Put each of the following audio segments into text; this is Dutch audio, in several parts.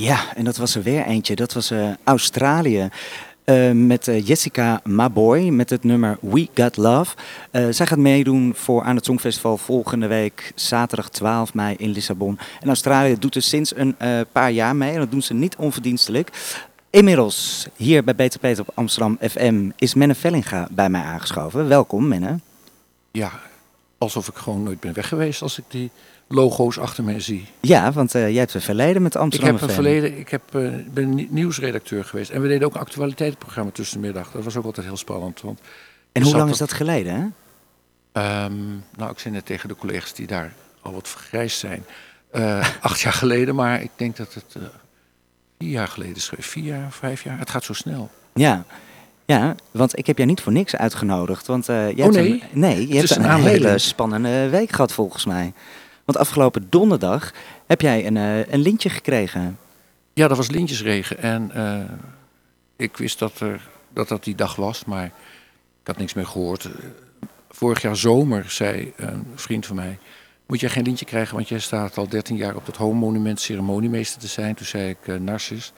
Ja, en dat was er weer eentje. Dat was uh, Australië. Uh, met uh, Jessica Maboy met het nummer We Got Love. zij gaat meedoen voor aan het Songfestival volgende week, zaterdag 12 mei in Lissabon. En Australië doet er sinds een paar jaar mee en dat doen ze niet onverdienstelijk. Inmiddels, hier bij Peter op Amsterdam FM, is Menne Vellinga bij mij aangeschoven. Welkom, Menne. Ja, alsof ik gewoon nooit ben weg geweest als ik die logo's achter mij zie. Ja, want uh, jij hebt een verleden met Amsterdam Ik heb een verleden, ik heb, uh, ben nieuwsredacteur geweest. En we deden ook een actualiteitenprogramma tussenmiddag. Dat was ook altijd heel spannend. Want en hoe lang is dat geleden, hè? Um, nou, ik zei net tegen de collega's die daar al wat vergrijsd zijn. Uh, acht jaar geleden, maar ik denk dat het vier jaar geleden is. Vier jaar, vijf jaar. Het gaat zo snel. Ja, ja, want ik heb jij niet voor niks uitgenodigd. Want uh, jij oh nee? Hebt een, nee, je hebt een, een hele spannende week gehad volgens mij. Want afgelopen donderdag heb jij een, uh, een lintje gekregen. Ja, dat was lintjesregen. En uh, ik wist dat, er, dat dat die dag was, maar ik had niks meer gehoord. Vorig jaar zomer zei een vriend van mij... Moet jij geen lintje krijgen, want jij staat al 13 jaar op het Home-monument ceremoniemeester te zijn. Toen zei ik, uh, Narcis,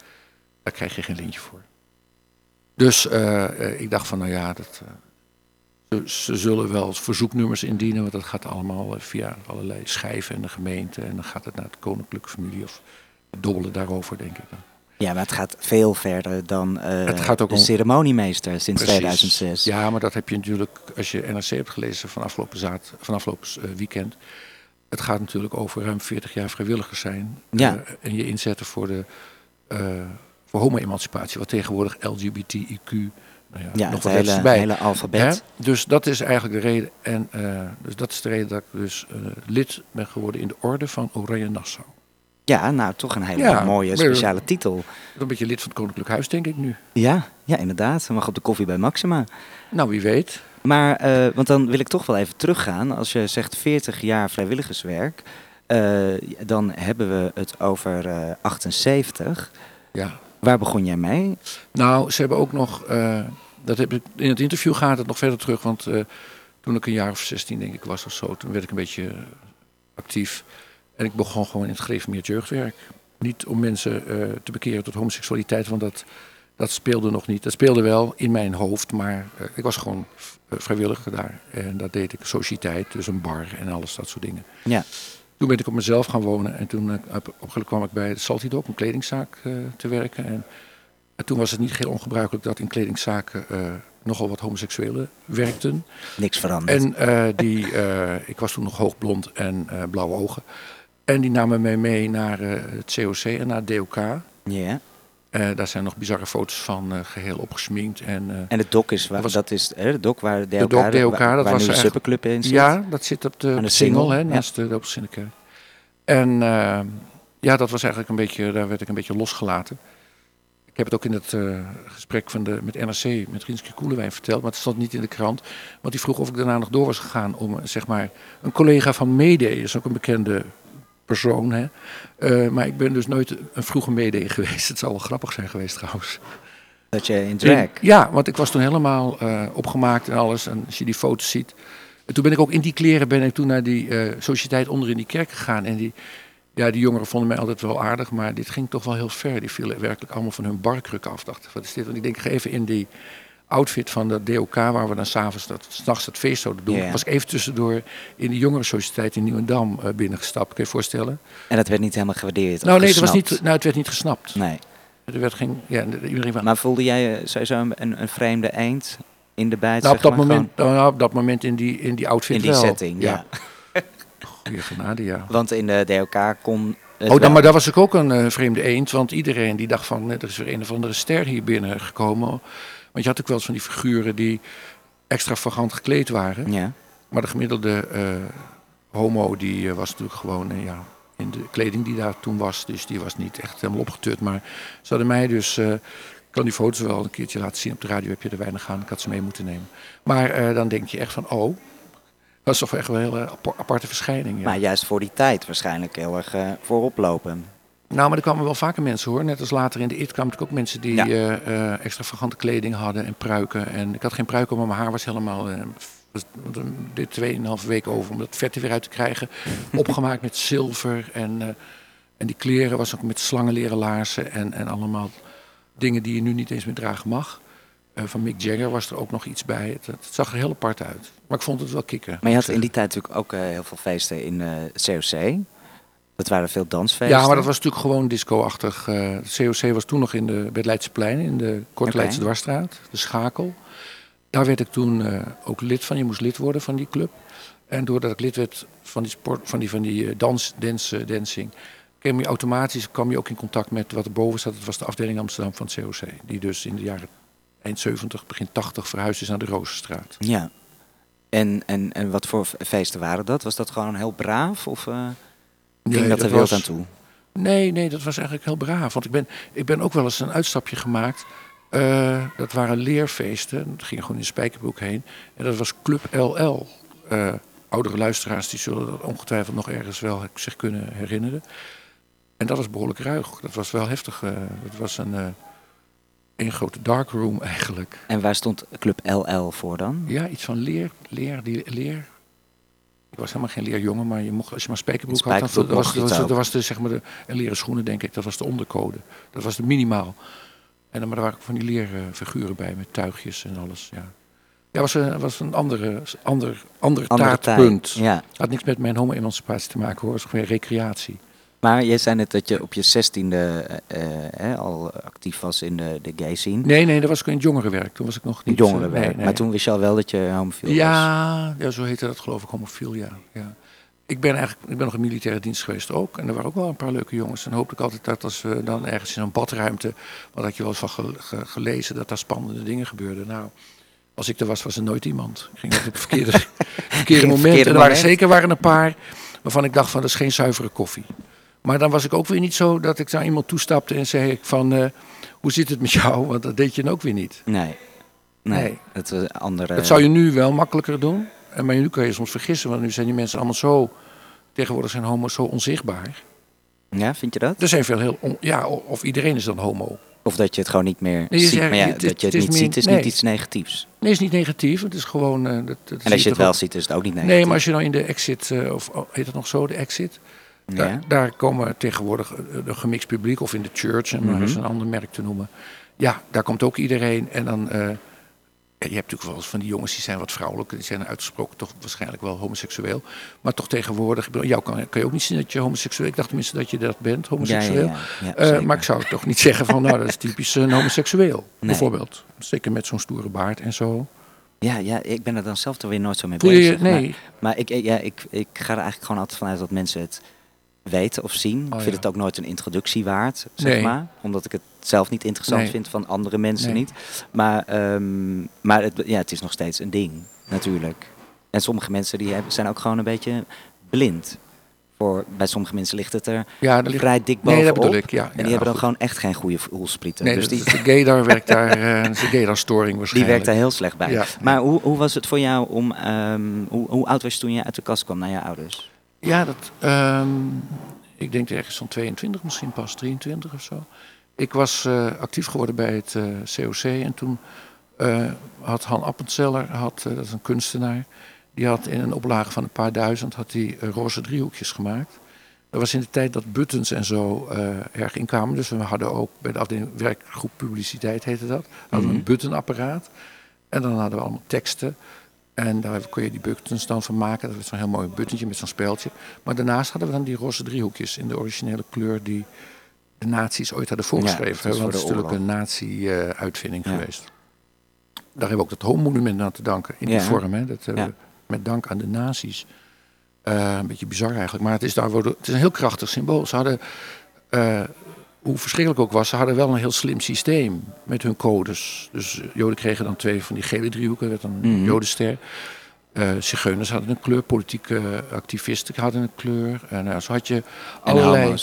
daar krijg je geen lintje voor. Dus ik dacht van, nou ja, dat, ze, ze, zullen wel verzoeknummers indienen, want dat gaat allemaal via allerlei schijven en de gemeente. En dan gaat het naar de koninklijke familie of dobbelen daarover, denk ik. Ja, maar het gaat veel verder dan uh, het gaat ook de ceremoniemeester sinds Precies. 2006. Ja, maar dat heb je natuurlijk, als je NRC hebt gelezen van afgelopen, zaad, van afgelopen weekend. Het gaat natuurlijk over ruim 40 jaar vrijwilligers zijn. Ja. Uh, en je inzetten voor de uh, voor homo-emancipatie, wat tegenwoordig LGBTIQ nou ja, ja, nog het hele, bij. hele alfabet. Hè? Dus dat is eigenlijk de reden. En uh, dus dat is de reden dat ik dus uh, lid ben geworden in de orde van Oranje Nassau. Ja, nou toch een hele ja, mooie speciale maar, titel. Een beetje lid van het Koninklijk Huis, denk ik nu. Ja, ja inderdaad. Dan mag op de koffie bij Maxima. Nou, wie weet. Maar, uh, want dan wil ik toch wel even teruggaan. Als je zegt 40 jaar vrijwilligerswerk, dan hebben we het over 78. Ja. Waar begon jij mee? Nou, ze hebben ook nog, uh, dat heb ik, in het interview gaat het nog verder terug, want uh, toen ik een jaar of 16 denk ik was of zo, toen werd ik een beetje actief. En ik begon gewoon in het gereformeerd jeugdwerk. Niet om mensen uh, te bekeren tot homoseksualiteit, want dat, dat speelde nog niet. Dat speelde wel in mijn hoofd, maar ik was gewoon vrijwilliger daar. En dat deed ik, sociëteit, dus een bar en alles dat soort dingen. Ja. Toen ben ik op mezelf gaan wonen en toen uh, kwam ik bij de Salty Dog, een kledingzaak, te werken. En, en, toen was het niet heel ongebruikelijk dat in kledingzaken uh, nogal wat homoseksuelen werkten. Niks veranderd. En die, ik was toen nog hoogblond en blauwe ogen. En die namen mij mee naar het COC en naar het DOK. Ja. Uh, daar zijn nog bizarre foto's van uh, geheel opgesminkt. En, uh, en de dok is waar, was, dat is hè, de dok waar de DOK, de DOK, waar, dat waar was nu de Supperclub in zit. Ja, dat zit op de, de single, hè, naast ja. de Doopelzinnenkerk. En ja, dat was eigenlijk een beetje, daar werd ik een beetje losgelaten. Ik heb het ook in het gesprek van de, met NRC, met Rinske Koelewijn verteld, maar het stond niet in de krant. Want die vroeg of ik daarna nog door was gegaan om, zeg maar, een collega van Mede, is ook een bekende persoon. Hè? Uh, maar ik ben dus nooit een vroege mede geweest. Het zou wel grappig zijn geweest trouwens. Dat je in drag? Ja, want ik was toen helemaal uh, opgemaakt en alles. En als je die foto's ziet. En toen ben ik ook in die kleren ben ik toen naar die uh, sociëteit onder in die kerk gegaan. En die, ja, die jongeren vonden mij altijd wel aardig, maar dit ging toch wel heel ver. Die vielen werkelijk allemaal van hun barkruk af. Dacht, wat is dit? Want ik denk, even in die outfit van de DOK, waar we dan s'avonds, s'nachts het feest zouden doen, Ja. was ik even tussendoor in de jongerensociëteit in Nieuwendam uh, binnengestapt. Kun je je voorstellen? En dat werd niet helemaal gewaardeerd? Nou nee, het, was niet, nou, het werd niet gesnapt. Nee. Er werd geen, ja, iedereen van, Maar voelde jij sowieso een, een vreemde eend in de bijt? nou, op zeg dat maar, moment, nou, op dat moment in die, in die outfit in die wel. setting, ja. Goeie genade, ja. Want in de DOK kon het Oh, wel- maar daar was ik ook een eh, vreemde eend, want iedereen die dacht van, eh, er is weer een of andere ster hier binnen gekomen. Want je had ook wel eens van die figuren die extravagant gekleed waren. Ja. Maar de gemiddelde eh, homo die eh, was natuurlijk gewoon eh, ja, in de kleding die daar toen was. Dus die was niet echt helemaal opgetut. Maar ze hadden mij dus... eh, ik kan die foto's wel een keertje laten zien. Op de radio heb je er weinig aan. Ik had ze mee moeten nemen. Maar eh, dan denk je echt van... Oh, dat is toch echt wel een hele aparte verschijning. Ja. Maar juist voor die tijd waarschijnlijk heel erg eh, voorop lopen. Nou, maar er kwamen wel vaker mensen hoor. Net als later in de IT kwamen natuurlijk ook mensen die Ja. eh, extravagante kleding hadden en pruiken. En ik had geen pruik op, maar mijn haar was helemaal... was- dit 2,5 weken over om dat vet er weer uit te krijgen. Opgemaakt met zilver en, En die kleren was ook met slangenleren laarzen en, en allemaal dingen die je nu niet eens meer dragen mag. Uh, van Mick Jagger was er ook nog iets bij. Het, het, zag er heel apart uit. Maar ik vond het wel kicken. Maar je had in die tijd natuurlijk ook uh, heel veel feesten in uh, COC. Dat waren veel dansfeesten. Ja, maar dat was natuurlijk gewoon disco-achtig. COC was toen nog in de, bij het Leidseplein, in de Korte Leidse Dwarsstraat, de Schakel. Daar werd ik toen ook lid van. Je moest lid worden van die club. En doordat ik lid werd van die sport, van die, van die dans, dance, dancing, kwam je automatisch kwam je ook in contact met wat er boven zat. Het was de afdeling Amsterdam van het COC. Die dus in de jaren eind 70, begin 80 verhuisd is naar de Rozenstraat. Ja. En, en, en wat voor feesten waren dat? Was dat gewoon heel braaf of uh, ging nee, dat er wild aan toe? Nee, nee, dat was eigenlijk heel braaf. Want ik ben, ik ben ook wel eens een uitstapje gemaakt. Uh, dat waren leerfeesten. Dat ging gewoon in de Spijkerbroek heen. En dat was Club LL. Uh, eh, oudere luisteraars die zullen dat ongetwijfeld nog ergens wel zich kunnen herinneren. En dat was behoorlijk ruig. Dat was wel heftig. dat was een een grote darkroom eigenlijk. En waar stond Club LL voor dan? Ja, iets van leer, leer, die, leer. Ik was helemaal geen leerjongen, maar je mocht, als je maar spijkerbroek had, dan was, was, was, was de, zeg maar de, en leren schoenen denk ik, dat was de ondercode. Dat was de minimaal. En dan, maar er waren ook van die leerfiguren bij met tuigjes en alles. Ja, ja was een, was een andere, ander, ander, ander taartpunt. Ja. Had niks met mijn homo-emancipatie te maken hoor, het was gewoon recreatie. Maar jij zei net dat je op je zestiende uh, al actief was in de, de gay scene. Nee, nee, dat was ik in het jongerenwerk. Toen was ik nog niet... Jongerenwerk. Nee, nee. Maar toen wist je al wel dat je homofiel ja, was? Ja, zo heette dat geloof ik, homofiel, ja. ja. Ik ben eigenlijk ik ben nog in militaire dienst geweest ook. En er waren ook wel een paar leuke jongens. En hoopte ik altijd dat als we dan ergens in een badruimte... wat had je wel eens van gelezen, dat daar spannende dingen gebeurden. Nou... Als ik er was, was er nooit iemand. Ik ging op het verkeerde, verkeerde moment. en er waren, zeker waren een paar waarvan ik dacht van dat is geen zuivere koffie. Maar dan was ik ook weer niet zo dat ik naar iemand toestapte en zei ik van... Uh, hoe zit het met jou? Want dat deed je dan ook weer niet. Nee. Nee, Het, andere... dat zou je nu wel makkelijker doen. Maar nu kan je soms vergissen, want nu zijn die mensen allemaal zo... Tegenwoordig zijn homo's zo onzichtbaar. Ja, vind je dat? Er zijn veel heel... ja, of iedereen is dan homo. Of dat je het gewoon niet meer nee, ziet. maar ja, het, dat je het, het niet ziet is niet iets negatiefs. Nee, het is niet negatief. Het is gewoon... Uh, dat, dat en als je het wel ziet, is het ook niet negatief. Nee, maar als je nou in de exit... Uh, of oh, heet het nog zo, de exit... Daar, daar, komen tegenwoordig een eh, gemixt publiek, of in de church, om mm -hmm. eens een ander merk te noemen. Ja, daar komt ook iedereen. En dan, uh, je hebt natuurlijk wel eens van die jongens die zijn wat vrouwelijk, die zijn uitgesproken toch waarschijnlijk wel homoseksueel. Maar toch tegenwoordig, jou kan, kan je ook niet zien dat je homoseksueel Ik dacht tenminste dat je dat bent, homoseksueel. Ja, ja, ja, uh, maar ik zou toch niet zeggen van, nou, dat is typisch een homoseksueel, nee. bijvoorbeeld. Zeker met zo'n stoere baard en zo. Ja, ja, ik ben er dan zelf toch weer nooit zo mee bezig. Je, nee. Maar, maar ik, ja, ik, ik ga er eigenlijk gewoon altijd vanuit dat mensen het weten of zien. ik oh, vind het ook nooit een introductie waard, zeg maar. Omdat ik het zelf niet interessant vind van andere mensen niet. Maar, um, maar het, ja, het is nog steeds een ding, natuurlijk. En sommige mensen die hebben, zijn ook gewoon een beetje blind. Voor, bij sommige mensen ligt het er ja, ligt... vrij dik bovenop. Nee, dat bedoel ik, ja. En die hebben dan gewoon echt geen goede voelsprieten. Nee, dus die... de gaydar werkt daar, uh, de gaydar-storing waarschijnlijk. Die werkt daar heel slecht bij. Maar hoe, hoe was het voor jou om, um, hoe, hoe oud was je toen je uit de kast kwam naar je ouders? Ja, dat, um, ik denk ergens van 22, misschien pas 23 of zo. Ik was uh, actief geworden bij het uh, eh, COC en toen uh, had Han Appenzeller, had, dat is een kunstenaar, die had in een oplage van een paar duizend had die, roze driehoekjes gemaakt. Dat was in de tijd dat buttons en zo erg inkwamen. Dus we hadden ook bij de afdeling werkgroep publiciteit heette dat. Hadden we mm -hmm. een buttonapparaat. En dan hadden we allemaal teksten. En daar kon je die buttons dan van maken. Dat was zo'n heel mooi buttentje met zo'n speeltje. Maar daarnaast hadden we dan die roze driehoekjes in de originele kleur die de nazi's ooit hadden voorgeschreven. Ja, dat is natuurlijk een nazi-uitvinding geweest. Daar hebben we ook dat homo-monument aan te danken in die vorm. Hè. Dat, uh, met dank aan de nazi's. Uh, een beetje bizar eigenlijk, maar het is, daar worden, het is een heel krachtig symbool. Ze hadden uh, hoe verschrikkelijk ook was, ze hadden wel een heel slim systeem met hun codes. Dus eh, Joden kregen dan twee van die gele driehoeken, werd dan een mm Jodenster. Uh, zigeuners hadden een kleur, politieke activisten hadden een kleur. En uh, zo had je allerlei... En,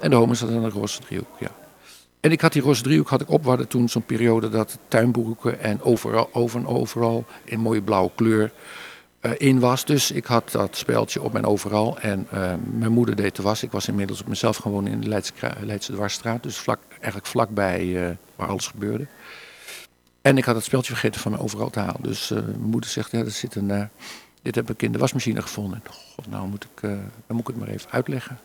en de homo's hadden een roze driehoek, ja. En ik had die roze driehoek had ik op. We toen zo'n periode dat tuinboeken en overal, over en overal in mooie blauwe kleur in was. Dus ik had dat speldje op mijn overal. En uh, mijn moeder deed de was. Ik was inmiddels op mezelf gewoon in de Leidse, Leidse Dwarsstraat. Dus vlak, eigenlijk vlakbij uh, waar alles gebeurde. En ik had het speldje vergeten van mijn overal te halen. Dus mijn moeder zegt, ja, er zit een, dit heb ik in de wasmachine gevonden. God, nou moet ik, dan moet ik het maar even uitleggen.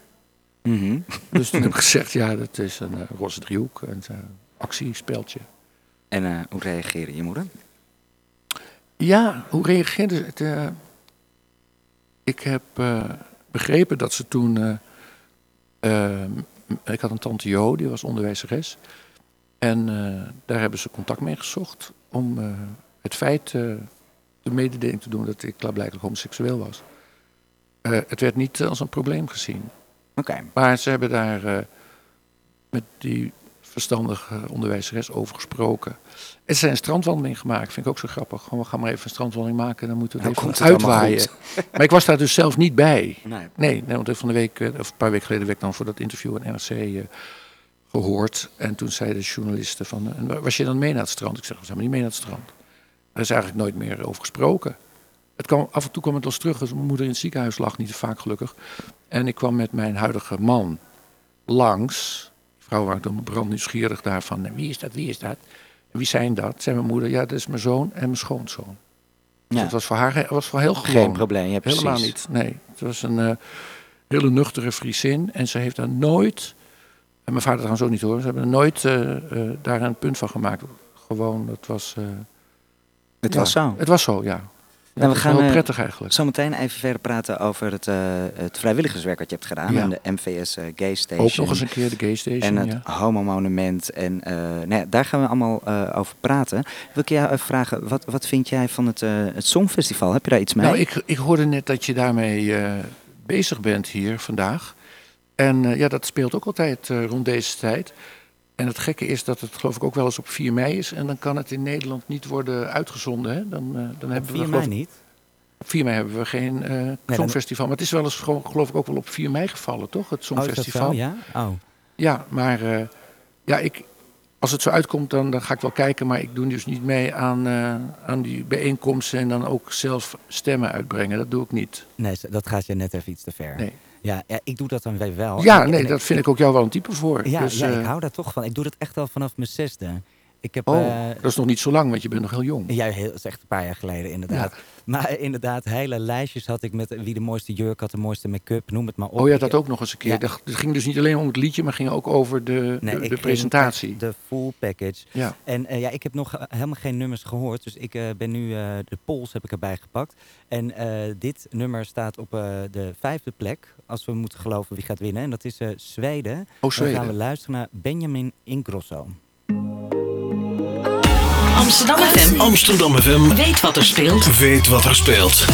Mhm. Dus toen heb ik gezegd, ja, dat is een roze driehoek, een actiespeeltje. En hoe reageerde je moeder? Ja, hoe reageerde ze? ik heb begrepen dat ze toen... ik had een tante Jo, die was onderwijzeres. En daar hebben ze contact mee gezocht om het feit de mededeling te doen dat ik klaarblijkelijk homoseksueel was. Het werd niet als een probleem gezien. Oké. Maar ze hebben daar met die verstandige onderwijzeres over gesproken. En ze zijn een strandwandeling gemaakt, vind ik ook zo grappig. Gewoon, we gaan maar even een strandwandeling maken en dan moeten we het nou, even uitwaaien. maar ik was daar dus zelf niet bij. Nee, nee, nee want van de week, of een paar weken geleden werd ik dan voor dat interview in NRC uh, gehoord. En toen zei de journalisten van, was je dan mee naar het strand? Ik zeg, we zijn maar niet mee naar het strand. Er is eigenlijk nooit meer over gesproken. Het kwam, af en toe kwam het ons terug als mijn moeder in het ziekenhuis lag, niet te vaak gelukkig. En ik kwam met mijn huidige man langs. Vrouw was dan brandnieuwsgierig daarvan. Wie is dat, wie is dat? En wie zijn dat? Zei mijn moeder, ja, dat is mijn zoon en mijn schoonzoon. Dus Ja. dat was voor haar was voor heel gewoon. Geen probleem, ja, precies. Helemaal niet, nee. Het was een uh, hele nuchtere Friesin. En ze heeft daar nooit, en mijn vader trouwens ook niet hoor, ze hebben er nooit uh, uh, daar een punt van gemaakt. Gewoon, dat was... het ja, was zo. Het was zo, ja. Nou, we gaan heel uh, prettig eigenlijk. Zometeen even verder praten over het, uh, het vrijwilligerswerk wat je hebt gedaan aan de MVS uh, Gay Station. Ook nog eens een keer de Gay Station. En het. Homo Monument. En nou daar gaan we allemaal over praten. Wil ik jou even vragen, wat, wat vind jij van het, het Songfestival? Heb je daar iets mee? Nou, ik, ik hoorde net dat je daarmee bezig bent hier vandaag. En ja, dat speelt ook altijd rond deze tijd. En het gekke is dat het geloof ik ook wel eens op 4 mei is. En dan kan het in Nederland niet worden uitgezonden. Hè? Dan, uh, dan hebben 4 we, mei niet? Op 4 mei hebben we geen uh, nee, Songfestival. Maar het is wel eens gewoon, geloof ik ook wel op 4 mei gevallen, toch? Het Songfestival. Oh, ja? Oh. Ja, maar uh, ja, ik, als het zo uitkomt, dan, dan ga ik wel kijken. Maar ik doe dus niet mee aan, aan die bijeenkomsten en dan ook zelf stemmen uitbrengen. Dat doe ik niet. Nee, dat gaat je net even iets te ver. Nee. Ja, ja, ik doe dat dan weer wel. Ja, nee, dat vind ik, ook jou wel een type voor. Ja, dus, ja ik hou daar toch van. Ik doe dat echt al vanaf mijn zesde. Ik heb, oh, uh, dat is nog niet zo lang, want je bent nog heel jong. Ja, heel, dat is echt een paar jaar geleden inderdaad. Ja. Maar inderdaad, hele lijstjes had ik met wie de mooiste jurk had, de mooiste make-up, noem het maar op. Oh ja, dat ook nog eens een keer. Ja. Het ging dus niet alleen om het liedje, maar ging ook over de, nee, de, de presentatie. De full package. Ja. En uh, ja, ik heb nog helemaal geen nummers gehoord, dus ik uh, ben nu de pols heb ik erbij gepakt. En dit nummer staat op de vijfde plek, als we moeten geloven wie gaat winnen. En dat is Zweden. Oh, Zweden. Dan gaan we luisteren naar Benjamin Ingrosso. Amsterdam FM. Amsterdam FM. Weet wat er speelt. Weet wat er speelt.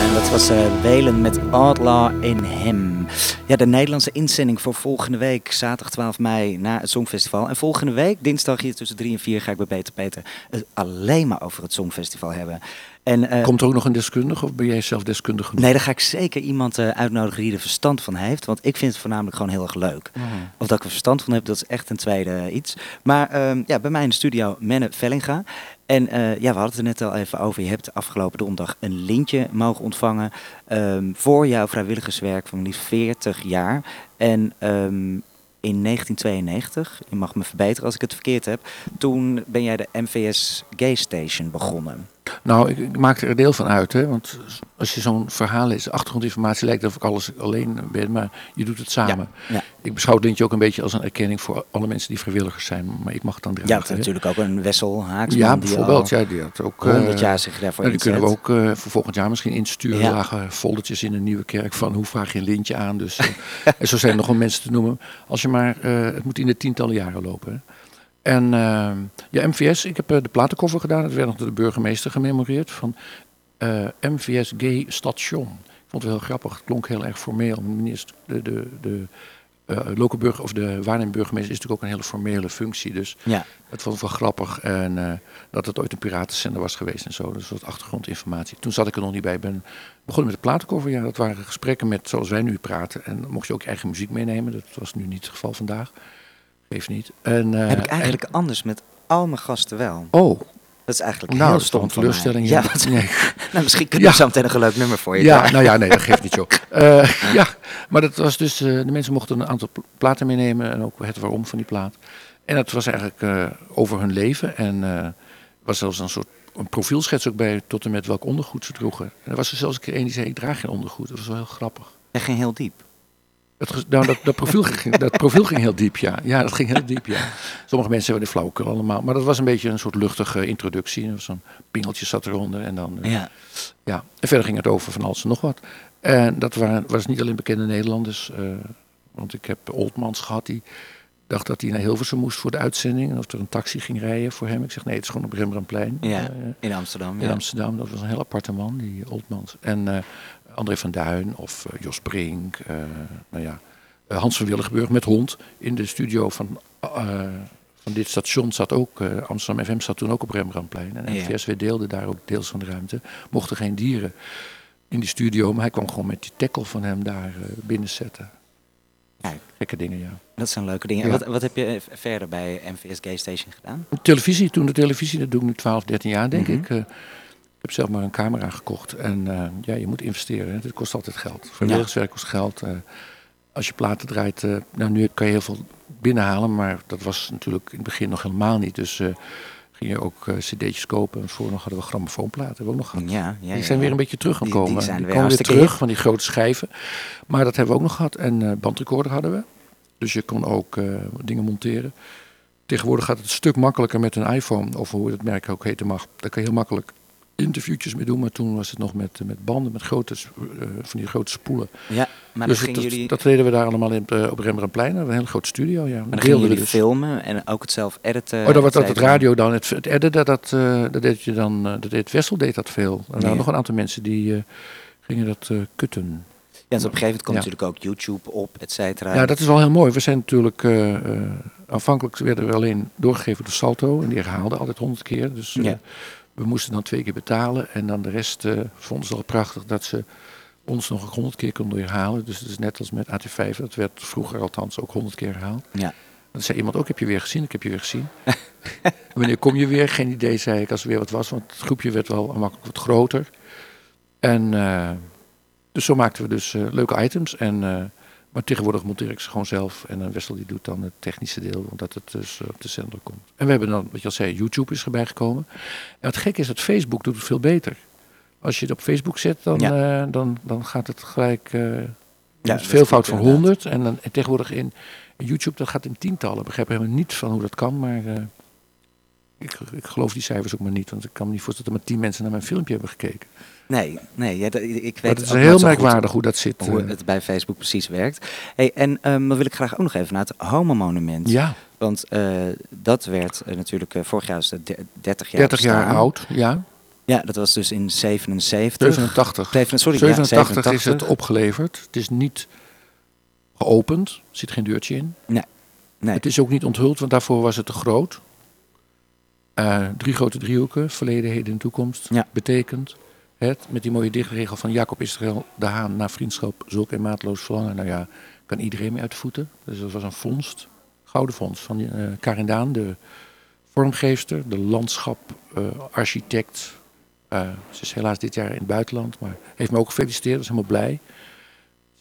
En dat was uh, Welen met Outlaw in Hem. Ja, de Nederlandse inzending voor volgende week, zaterdag 12 mei, na het Songfestival. En volgende week, dinsdag hier tussen 3 en 4, ga ik bij Peter Peter het alleen maar over het Songfestival hebben. En, uh, Komt er ook nog een deskundige of ben jij zelf deskundig genoeg? Nee, dan ga ik zeker iemand uh, uitnodigen die er verstand van heeft. Want ik vind het voornamelijk gewoon heel erg leuk. Oh. Of dat ik er verstand van heb, dat is echt een tweede iets. Maar uh, ja, bij mij in de studio Menne Vellinga. En uh, ja, we hadden het er net al even over. Je hebt afgelopen donderdag een lintje mogen ontvangen um, voor jouw vrijwilligerswerk van liefst 40 jaar. En um, in 1992, je mag me verbeteren als ik het verkeerd heb, toen ben jij de MVS Gay Station begonnen. Nou, ik, ik maak er een deel van uit, hè? want als je zo'n verhaal leest, achtergrondinformatie lijkt alsof ik alles alleen ben, maar je doet het samen. Ja, ja. Ik beschouw het lintje ook een beetje als een erkenning voor alle mensen die vrijwilligers zijn, maar ik mag het dan dragen. Ja, het is natuurlijk ook een Wessel Haaksman. Ja, die bijvoorbeeld. Ja, die had ook 100 jaar zich daarvoor uh, Die kunnen we ook uh, voor volgend jaar misschien insturen. Ja. Lagen foldertjes in een nieuwe kerk van hoe vraag je een lintje aan. Dus, uh, en zo zijn er nog wel mensen te noemen. Als je maar, uh, het moet in de tientallen jaren lopen. Hè. En uh, ja, MVS, ik heb uh, de platenkoffer gedaan. Het werd nog door de burgemeester gememoreerd van uh, MVS Gay Station. Ik vond het heel grappig. Het klonk heel erg formeel. Minister, de, de, de uh, of de waarnemend burgemeester is natuurlijk ook een hele formele functie. Dus ja. het vond ik wel grappig. En uh, dat het ooit een piratenzender was geweest en zo. Dus wat achtergrondinformatie. Toen zat ik er nog niet bij. Ik ben begonnen met de platenkoffer. Ja, dat waren gesprekken met zoals wij nu praten. En mocht je ook je eigen muziek meenemen. Dat was nu niet het geval vandaag. Geeft niet. En, uh, Heb ik eigenlijk en... anders met al mijn gasten wel. Oh. Dat is eigenlijk nou, heel stom teleurstelling. Ja. Nee. nou, misschien kunnen we ja. zo meteen een leuk nummer voor je Ja, nou ja, nee, dat geeft niet, joh. Uh, ja, maar dat was dus, uh, de mensen mochten een aantal platen meenemen en ook het waarom van die plaat. En dat was eigenlijk uh, over hun leven en er was zelfs een soort een profielschets ook bij tot en met welk ondergoed ze droegen. En er was er zelfs een keer een die zei, ik draag geen ondergoed. Dat was wel heel grappig. En ging heel diep? Het, nou, dat, dat, profiel ging, dat profiel ging heel diep, ja. Ja, dat ging heel diep, ja. Sommige mensen hebben de flauwekul allemaal. Maar dat was een beetje een soort luchtige introductie. Zo'n pingeltje zat eronder. En dan, eh, Ja. ja. En verder ging het over van alles en nog wat. En dat waren, was niet alleen bekende Nederlanders. eh, want ik heb Oldmans gehad, die dacht dat hij naar Hilversum moest voor de uitzending. En of er een taxi ging rijden voor hem. Ik zeg nee, het is gewoon op Rembrandtplein. Ja, Eh, in Amsterdam. in Ja. Amsterdam. Dat was een heel aparte man, die Oldmans. En André van Duin of eh, Jos Brink. eh, nou ja, eh, Hans van Willigenburg met hond. In de studio van, van dit station zat ook, Amsterdam FM zat toen ook op Rembrandtplein. En Ja. NVSW deelde daar ook deels van de ruimte. Mochten geen dieren in die studio, maar hij kwam gewoon met die tackle van hem daar binnenzetten. Kijk. Gekke dingen, ja. Dat zijn leuke dingen. Ja. Wat, wat heb je verder bij MVS Gay Station gedaan? Televisie, toen de televisie, dat doe ik nu 12, 13 jaar denk Mhm. ik. Ik heb zelf maar een camera gekocht. En eh, ja, je moet investeren. Het kost altijd geld. Vrijwilligerswerk kost geld. eh, als je platen draait, eh, nou nu kan je heel veel binnenhalen. Maar dat was natuurlijk in het begin nog helemaal niet. Dus ging je ook eh, cd'tjes kopen. En voor nog hadden we grammofoonplaten. Hebben we ook nog gehad. Ja, ja, die zijn weer een beetje terug gaan Die- komen. die zijn weer komen weer terug van die grote schijven. Maar dat hebben we ook nog gehad. En eh bandrecorder hadden we. Dus je kon ook dingen monteren. Tegenwoordig gaat het een stuk makkelijker met een iPhone, of hoe het merk ook heten mag. Daar kan je heel makkelijk interviewtjes mee doen. Maar toen was het nog met, met banden, met grote, eh, van die grote spoelen. Ja, maar dus dan dat, jullie, dat deden we daar allemaal in, eh, op Rembrandtplein. Een hele grote studio. Ja. maar dan jullie dus. filmen en ook het zelf editen. Oh, dat was dat et het radio dan. Het, het editen, dat, eh, dat deed je dan. eh, dat deed Wessel deed dat veel. Er waren Ja. nog een aantal mensen die eh, gingen dat eh, kutten. Ja, dus op een gegeven moment komt Ja. natuurlijk ook YouTube op, et cetera. Ja, dat is wel heel mooi. We zijn natuurlijk. eh, eh, aanvankelijk werden we alleen doorgegeven door Salto. En die herhaalde altijd honderd keer. Dus eh, Ja. We moesten dan twee keer betalen. En dan de rest eh, vonden ze al prachtig dat ze ons nog honderd keer konden herhalen. Dus het is net als met AT5. Dat werd vroeger althans ook honderd keer herhaald. Ja. Dan zei iemand ook, heb je weer gezien? Ik heb je weer gezien. Wanneer kom je weer? Geen idee, zei ik, als er weer wat was. Want het groepje werd wel makkelijk wat groter. En eh, dus zo maakten we dus eh, leuke items. En, maar tegenwoordig monteer ik ze gewoon zelf. En dan Wessel die doet dan het technische deel, omdat het dus eh, op de zender komt. En we hebben dan, wat je al zei, YouTube is erbij gekomen. En het gekke is dat Facebook doet het veel beter. Als je het op Facebook zet, dan, eh, dan, dan gaat het gelijk... eh Ja, veelvoud van. 100. En, dan, en tegenwoordig in, YouTube, dat gaat in tientallen. Ik begrijp helemaal niet van hoe dat kan, maar eh, ik, ik geloof die cijfers ook maar niet. Want ik kan me niet voorstellen dat maar tien mensen naar mijn filmpje hebben gekeken. Nee, nee ja, ik weet Maar het is heel goed merkwaardig hoe dat zit. Hoe eh. het bij Facebook precies werkt. Hey, en ehm, dan wil ik graag ook nog even naar het Homo-monument. ja, Want eh, dat werd eh, natuurlijk vorig jaar is het de- 30 jaar 30 jaar oud. Ja, Ja, dat was dus in 77. 87. Zeven- sorry, 87 ja, is het 87. opgeleverd. Het is niet geopend. Er zit geen deurtje in. Nee. Het is ook niet onthuld, want daarvoor was het te groot. Eh, drie grote driehoeken, verleden, heden en toekomst. Ja. Betekent het, met die mooie dichtregel van Jacob Israël de Haan naar vriendschap, zulk en maatloos verlangen. Nou ja, kan iedereen mee uit de voeten. Dus dat was een vondst, gouden vondst van eh Karin Daan, de vormgeefster, de landschaparchitect. Eh ze is helaas dit jaar in het buitenland, maar heeft me ook gefeliciteerd, was helemaal blij.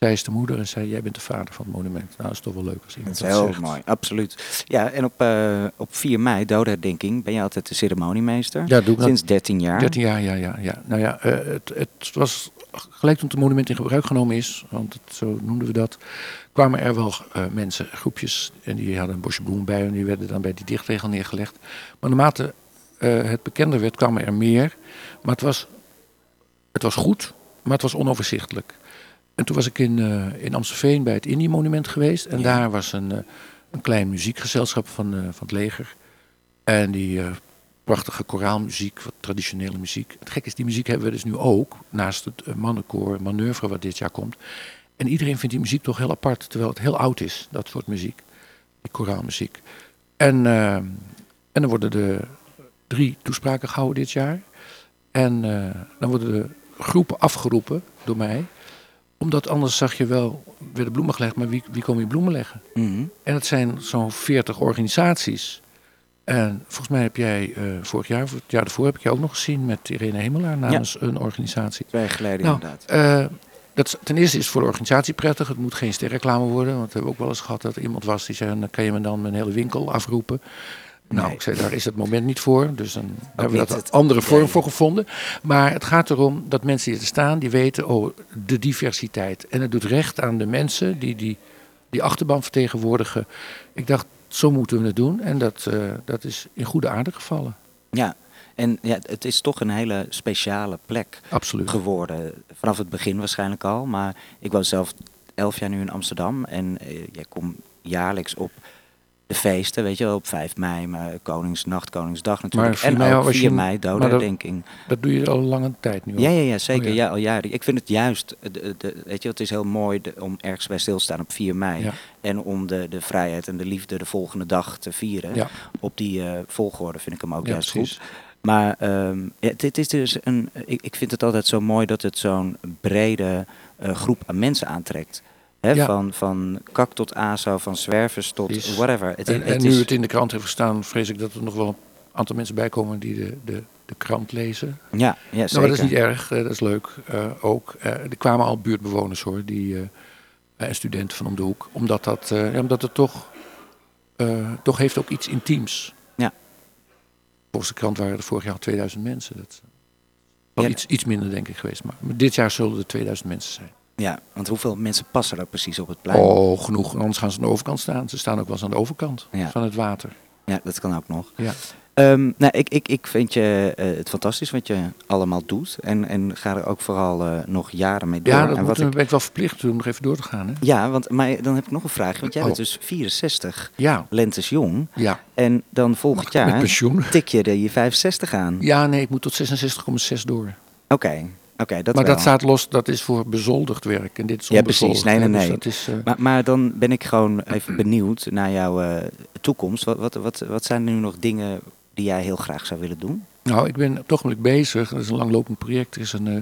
Zij is de moeder en zei, jij bent de vader van het monument. Nou, dat is toch wel leuk als Dat iemand is dat, heel zegt. mooi, absoluut. Ja, en op, eh, op 4 mei, dodenherdenking, ben je altijd de ceremoniemeester. Ja, doe ik dat. Sinds 13 jaar. 13 jaar, ja, ja, ja. Nou ja, eh, het, het was gelijk toen het monument in gebruik genomen is, want het, zo noemden we dat, kwamen er wel eh, mensen, groepjes, en die hadden een bosje bloemen bij en die werden dan bij die dichtregel neergelegd. Maar naarmate het bekender werd, kwamen er meer. Maar het was, het was goed, maar het was onoverzichtelijk. En toen was ik in, eh, in Amstelveen bij het Indie-monument geweest. En Ja. daar was een, eh, een klein muziekgezelschap van, eh, van het leger. En die prachtige koraalmuziek, wat traditionele muziek. Het gek is, die muziek hebben we dus nu ook. Naast het mannenkoor Manoeuvre, wat dit jaar komt. En iedereen vindt die muziek toch heel apart. Terwijl het heel oud is, dat soort muziek. Die koraalmuziek. En, en dan worden er drie toespraken gehouden dit jaar. En dan worden de groepen afgeroepen door mij. Omdat anders zag je wel, werden bloemen gelegd, maar wie, wie komen hier bloemen leggen? Mhm. En het zijn zo'n 40 organisaties. En volgens mij heb jij eh, vorig jaar, het jaar daarvoor, heb ik je ook nog gezien met Irene Hemelaar namens een organisatie. Twee jaar geleden Nou, inderdaad. eh, dat, ten eerste is het voor de organisatie prettig. Het moet geen sterreclame worden. Want we hebben ook wel eens gehad dat er iemand was die zei: dan kan je me dan mijn hele winkel afroepen. Nou, Nee. ik zei, daar is het moment niet voor. Dus dan hebben we het een andere vorm voor gevonden. Maar het gaat erom dat mensen die er staan, die weten, oh, de diversiteit. En het doet recht aan de mensen die die, die achterban vertegenwoordigen. Ik dacht, zo moeten we het doen. En dat, eh, dat is in goede aarde gevallen. Ja, en ja, het is toch een hele speciale plek Absoluut. geworden. Vanaf het begin waarschijnlijk al. Maar ik woon zelf elf jaar nu in Amsterdam. En eh, jij komt jaarlijks op de feesten, weet je wel. Op 5 mei, maar Koningsnacht, Koningsdag natuurlijk. 4 en mei ook was 4 je- mei, maar dat- dodenherdenking. Dat doe je al lange tijd nu. Ja, ja, ja, zeker. Oh, ja. ja. al jaren. Ik vind het juist, de, de, weet je, het is heel mooi de- om ergens bij stil te staan op 4 mei. Ja. En om de, de vrijheid en de liefde de volgende dag te vieren. Ja. Op die eh, volgorde vind ik hem ook juist precies. goed. Maar ehm, ja, dit is dus een. Ik, ik vind het altijd zo mooi dat het zo'n brede eh, groep aan mensen aantrekt. Ja. van, van kak tot ASO, van zwervers tot whatever. Het, En, het en nu is- het in de krant heeft gestaan, vrees ik dat er nog wel een aantal mensen bij komen die de, de, de krant lezen. ja, ja, Nou, zeker. dat is niet erg, eh, dat is leuk eh, ook. Eh, er kwamen al buurtbewoners hoor, die, en studenten van om de hoek. Omdat, dat, ja, omdat het toch, toch heeft ook iets intiems. Ja. Volgens de krant waren er vorig jaar 2000 mensen. Dat is wel Ja. iets, iets minder denk ik geweest. Maar, maar dit jaar zullen er 2000 mensen zijn. Ja, want hoeveel mensen passen er precies op het plein? Oh, genoeg. En anders gaan ze aan de overkant staan. Ze staan ook wel eens aan de overkant Ja. van het water. Ja, dat kan ook nog. Ja. Ehm, nou, ik, ik, ik vind je eh, het fantastisch wat je allemaal doet. En, en ga er ook vooral eh, nog jaren mee door. Ja, dat en wat ik, ben ik wel verplicht om nog even door te gaan. Hè? ja, want maar dan heb ik nog een vraag. Want jij Oh. bent dus 64, Ja, lentes jong. ja. En dan volgend jaar pensioen? tik je de je 65 aan. Ja, nee, ik moet tot 66,6 door. Oké, dat maar wel. dat staat los, dat is voor bezoldigd werk. En dit is Ja, precies. Nee, nee, dus nee. dat is, eh, Maar, maar dan ben ik gewoon even benieuwd naar jouw eh, toekomst. Wat, wat, wat, wat zijn nu nog dingen die jij heel graag zou willen doen? nou, ik ben op het ogenblik bezig. Dat is een langlopend project. Er is een, eh,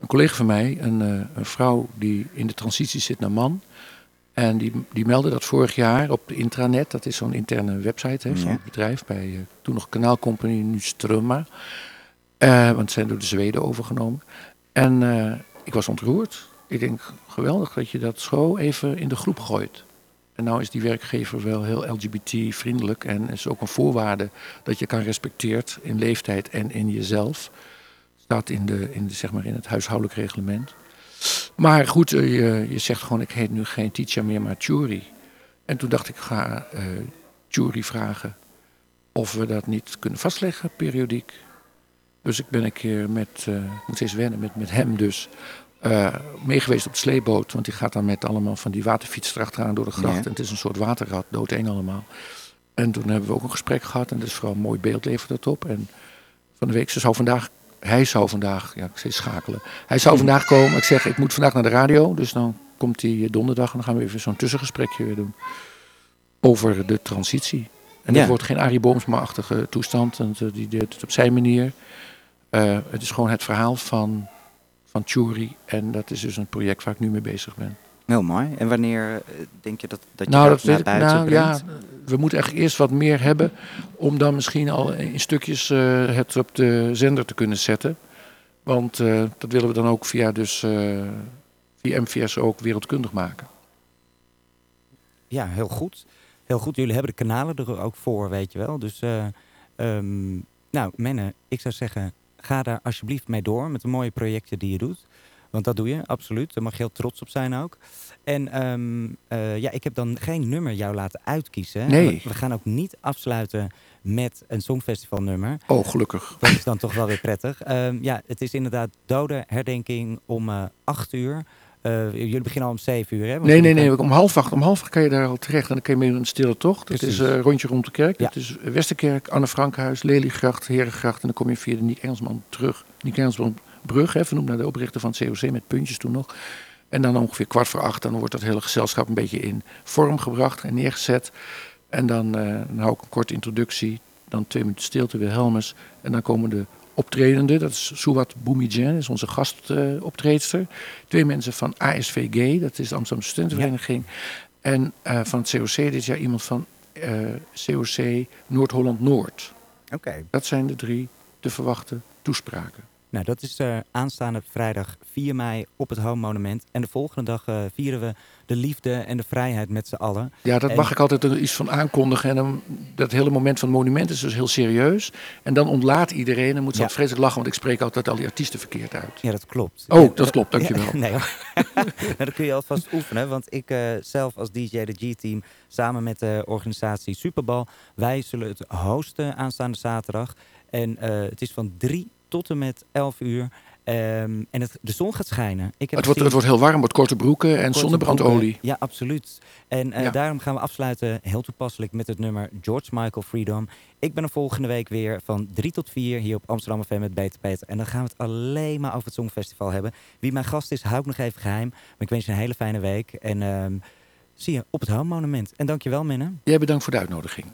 een collega van mij, een, een vrouw die in de transitie zit naar man. En die, die meldde dat vorig jaar op de intranet. Dat is zo'n interne website hè, van Ja. het bedrijf. Bij toen nog Kanaalcompany, nu Strumma. Want ze zijn door de Zweden overgenomen. En eh, ik was ontroerd. Ik denk, geweldig dat je dat zo even in de groep gooit. En nou is die werkgever wel heel LGBT-vriendelijk. En is ook een voorwaarde dat je kan respecteert in leeftijd en in jezelf. Staat in, de, in, de, zeg maar in het huishoudelijk reglement. Maar goed, eh, je, je zegt gewoon, ik heet nu geen teacher meer, maar Churi. En toen dacht ik, ga Churi vragen of we dat niet kunnen vastleggen, periodiek. Dus ik ben een keer met, ik moet steeds wennen, met, met hem dus, eh meegeweest op de sleeboot. Want die gaat dan met allemaal van die waterfiets erachteraan door de gracht. En het is een soort waterrad, doodeng allemaal. En toen hebben we ook een gesprek gehad. En dat is vooral een mooi beeld levert dat op. En van de week, ze zou vandaag, hij zou vandaag, ja, ik steeds schakelen. Hij zou vandaag komen. Ik zeg, ik moet vandaag naar de radio. Dus dan komt hij donderdag en dan gaan we even zo'n tussengesprekje weer doen. Over de transitie. En Ja. dat wordt geen Arie Boomsma-achtige toestand. Want eh, die deed het op zijn manier. Eh, het is gewoon het verhaal van, van Churi. En dat is dus een project waar ik nu mee bezig ben. Heel mooi. En wanneer eh, denk je dat, dat je Nou, dat, dat naar buiten Nou, ja, brengt? we moeten echt eerst wat meer hebben. Om dan misschien al in stukjes eh, het op de zender te kunnen zetten. Want eh, dat willen we dan ook via, dus, eh, via MVS ook wereldkundig maken. Ja, heel goed. Heel goed. Jullie hebben de kanalen er ook voor, weet je wel. Dus, eh, ehm, nou, Menne, ik zou zeggen, ga daar alsjeblieft mee door met de mooie projecten die je doet. Want dat doe je, absoluut. Daar mag je heel trots op zijn ook. En ehm, eh, ja, ik heb dan geen nummer jou laten uitkiezen. Nee. We, gaan ook niet afsluiten met een songfestivalnummer. Oh, gelukkig. Dat is dan toch wel weer prettig. Ehm, ja, het is inderdaad dode herdenking om eh 8 uur. Eh, jullie beginnen al om 7 uur, hè? Nee, nee, nee. Om half acht, om half acht kan je daar al terecht. En dan kan je mee een stille tocht. Het is eh rondje rond de kerk. Ja. Het is Westerkerk, Anne Frankhuis, Leliegracht, Herengracht. En dan kom je via de Niek Engelsman terug. Niek Engelsman brug, hè, vernoemd naar de oprichter van het COC met puntjes toen nog. En dan ongeveer kwart voor acht, dan wordt dat hele gezelschap een beetje in vorm gebracht en neergezet. En dan, eh, dan hou ik een korte introductie, dan twee minuten stilte, Wilhelmus. En dan komen de optredenden, dat is Suwat Boumidjen, is onze gastoptreedster. Twee mensen van ASVG, dat is de Amsterdamse Studentenvereniging. En eh, van het COC dit jaar iemand van eh, COC Noord-Holland-Noord. Oké. Dat zijn de drie te verwachten toespraken. Nou, dat is eh, aanstaande vrijdag 4 mei op het Home Monument. En de volgende dag vieren we de liefde en de vrijheid met z'n allen. Ja, dat En- mag ik altijd er iets van aankondigen. En dan, dat hele moment van het monument is dus heel serieus. En dan ontlaat iedereen en moet ze Ja. vreselijk lachen, want ik spreek altijd al die artiesten verkeerd uit. Ja, dat klopt. Oh, dat klopt, dankjewel. Ja, nee, hoor. nou, dat kun je alvast oefenen. Want ik eh, zelf als DJ, de G-team, samen met de organisatie Superbal... wij zullen het hosten aanstaande zaterdag. En eh, het is van 3 tot en met 11 uur. Ehm, en het, de zon gaat schijnen. Ik heb Het wordt, het wordt heel warm, wordt korte broeken en Korte zonnebrandolie. broeken. Ja, absoluut. En eh, Ja. daarom gaan we afsluiten, heel toepasselijk, met het nummer George Michael Freedom. Ik ben er volgende week weer van 3 tot 4 hier op Amsterdam FM met Beter Peter. En dan gaan we het alleen maar over het Songfestival hebben. Wie mijn gast is, hou ik nog even geheim. Maar ik wens je een hele fijne week. En ehm, zie je op het Home Monument. En dankjewel, Minne. Jij bedankt voor de uitnodiging.